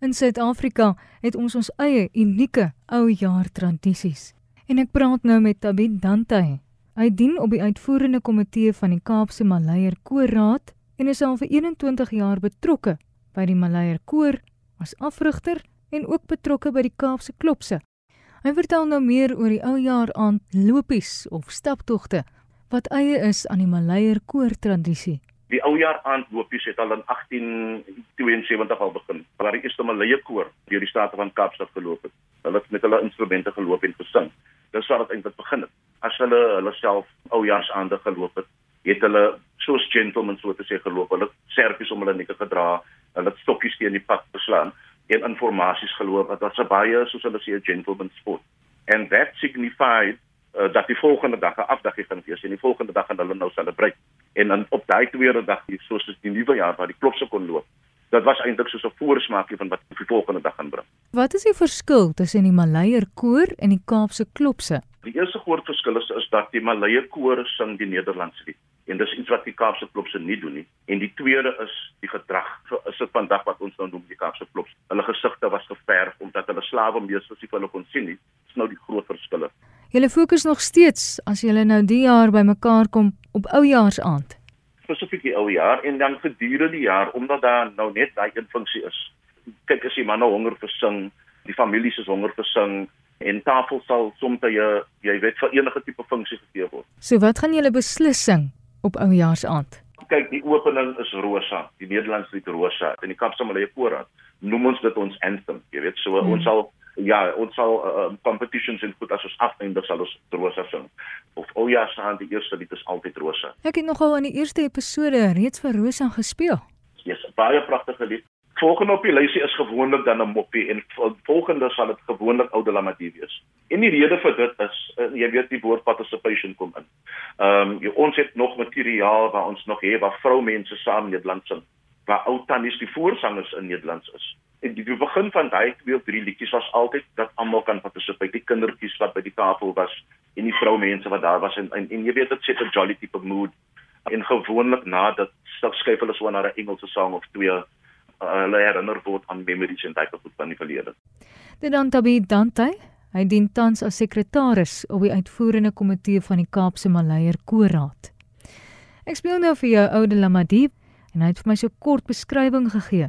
In Suid-Afrika het ons ons eie unieke ou jaar tradisies. En ek praat nou met Tabit Dante. Hy dien op die uitvoerende komitee van die Kaapse Maleier Koorraad en is al vir 21 jaar betrokke by die Maleier Koor as afrigter en ook betrokke by die Kaapse Klopse. Hy vertel nou meer oor die ou jaar aand lopies of staptogte wat eie is aan die Maleier Koor tradisie. Die ou jaar aandlopies het al in 1872 al begin. Waar die eerste Malaye koor deur die state van Kaapstad geloop het. Hulle het met hulle instrumente geloop en gesing. Dis waar dit eintlik begin het. As hulle hulle self oujaarsaande geloop het, het hulle soos gentlemen so te sê geloop. Hulle serpies om hulle nekke gedra, hulle stokkies teen die pad geslaan en informasies geloop. Dit was 'n baie soos hulle sê 'n gentleman sport. And that signified uh, dat die volgende dag 'n afdaggie gaan wees en die volgende dag gaan hulle nou celebrate. En dan op daai tweede dag, soos die nuwe jaar waar die klopse kon loop, dit was eintlik soos 'n voorsmaakie van wat die volgende dag gaan bring. Wat is die verskil tussen die Maleier koor en die Kaapse klopse? Die eerste groot verskil is, is dat die Maleier koor sing die Nederlandse lied en dis iets wat die Kaapse klopse nie doen nie. En die tweede is die gedrag. So is dit vandag wat ons nou noem die Kaapse klopse. Hulle gesigte was geverf omdat hulle slawe meesters nie hulle kon sien nie. Dis nou die groot verskille. Julle fokus nog steeds as julle nou die jaar bymekaar kom op oujaarsaand. Spesifiek die ou jaar en dan gedurende die jaar omdat daar nou net daai een funksie is. Kyk as die manne honger vir sing, die families is honger vir sing en tafel sal soms jy jy weet vir enige tipe funksie gegee word. So wat gaan julle beslissing op oujaarsaand? Kyk, die opening is Rosa, die Nederlandse lied Rosa in die Kaapse Malay Koor. Noem ons dit ons anthem, jy weet, so hmm. ons sal ja, ons sal uh, competitions in goed as ons afeindig sal ons rosa sing. Of oh ja, staan die eerste lied is altyd rosa. Ek het nogal in die eerste episode reeds vir rosa gespeel. Ja, yes, baie pragtige lied. Volgende op die lysie is gewoonlik dan 'n moppie en volgende sal dit gewoonlik Oude Lamadie wees. En die rede vir dit is uh, jy weet die woord participation kom in. Ehm um, ons het nog materiaal waar ons nog het waar vroumense saam Nederland sing waar ou tannies die voorsangers in Nederlands is en die begin van daai twee of drie liedjies was altyd dat almal kan partisipeer die kindertjies wat by die tafel was en die vroumense wat daar was en en, en jy weet dit set 'n jolly tipe mood en gewoonlik na dat skryf hulle so na 'n Engelse sang of twee uh, hulle herinner word aan memories en daai goed van die verlede. Dit dan Tabi Dante Hy dien tans as sekretaris op die uitvoerende komitee van die Kaapse Maleier Koorraad. Ek speel nou vir jou oude Lamadie en hy het vir my so kort beskrywing gegee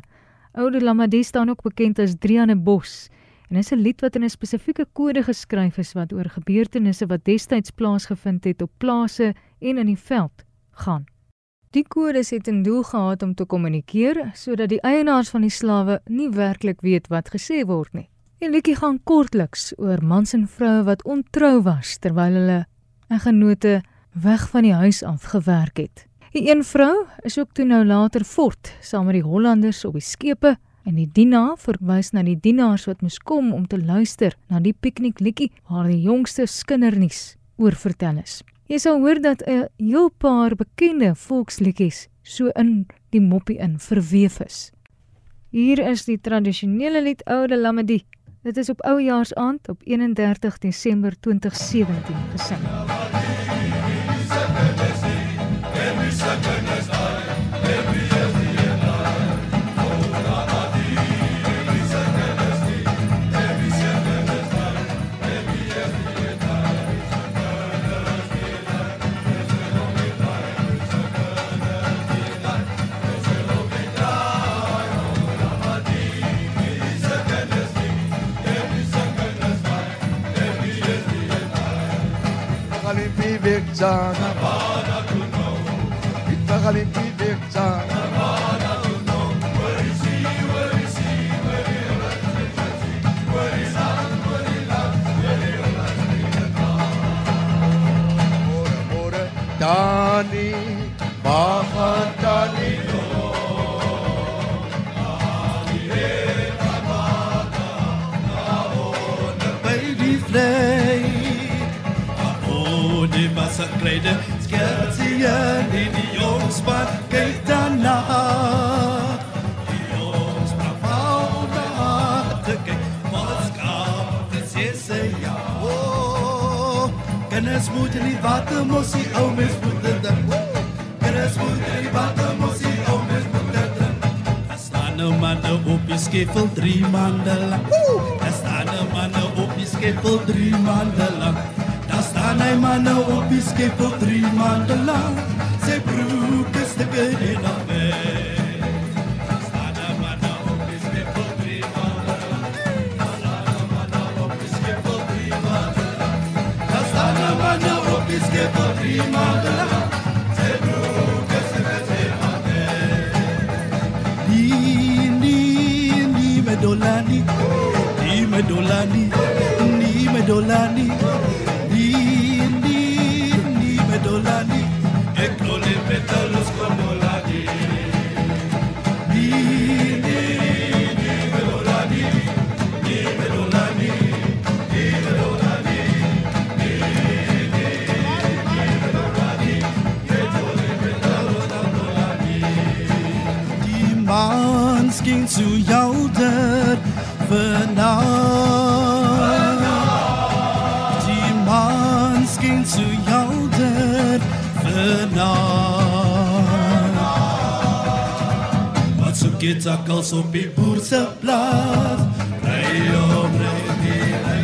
Oude Lamadie staan ook bekend as Driane Bos en is 'n lied wat in 'n spesifieke kode geskryf is wat oor gebeurtenisse wat destyds plaasgevind het op plase en in die veld gaan. Die kodes het 'n doel gehad om te kommunikeer sodat die eienaars van die slawe nie werklik weet wat gesê word nie. Die liedjie gaan kortliks oor mans en vroue wat ontrou was terwyl hulle 'n genote weg van die huis af gewerk het. Die een vrou is ook toe nou later fort saam met die Hollanders op die skepe en die dienaar verwys na die dienaars wat moes kom om te luister na die piknikliedjie waar die jongste skindernuus oor vertel is. Jy sal hoor dat 'n heel paar bekende volksliedjies so in die moppie in verweef is. Hier is die tradisionele lied Oude Lamedie. Dit is op oujaarsaand op 31 Desember 2017 gesing. Zana Itfara Bimpi die wasserkleide skert sie in die jongs wat kyk daarna die jongs bravo na te kyk wat skap dit sê sy ja oh kennis moet nie wat mos die ou mens moet dit kennis moet nie wat mos die ou mens moet dit as nou man op die skeppel drie maande lank. Daar staan 'n manne op die skeppel drie maande lank. Daar staan hy manne op die skeppel drie maande lank. Манай манов писке путри мандала се брука сте перена ве Писке путри мандала Ni me dolani, ni me dolani, ni me dolani. Skyn so helder vanaand. Die maan skyn so helder vanaand. Wat so gits akkels op die boer se plaas. Ry om, ry die, ry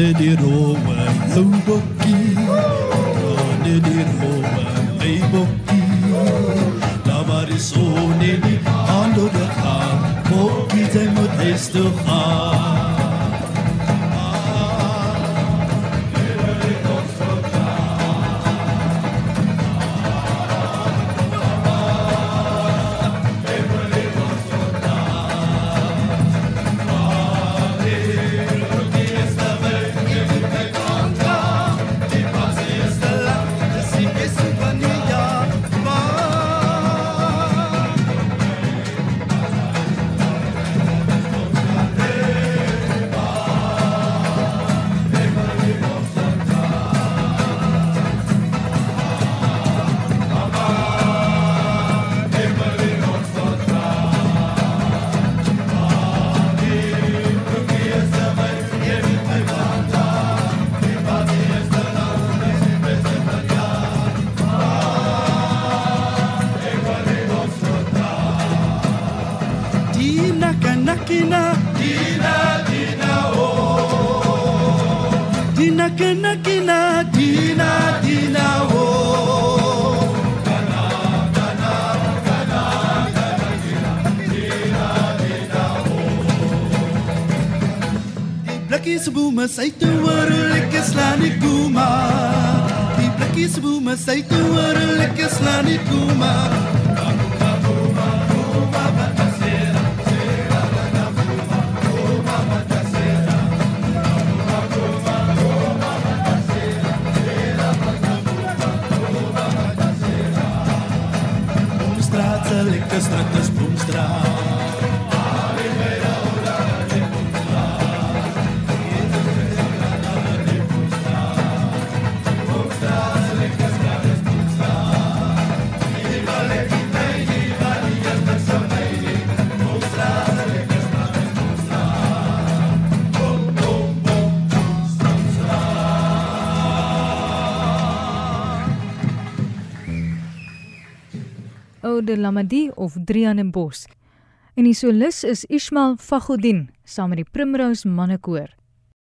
Ade di Rome, jou bokkie. Ade di Rome, my bokkie. Daar waar die son in die aand ondergaan, bokkie sy moet huis toe gaan. Dina kina kina kina o. dina kina oh. kina dina dina oh. Plekkie se boema sy toe hoor lekker slaan die koema. Die plekkie se boema sy toe Oude Lamadi of Drian Bos. En die solis is Ismail Fagodin saam met die Primrose Mannekoor.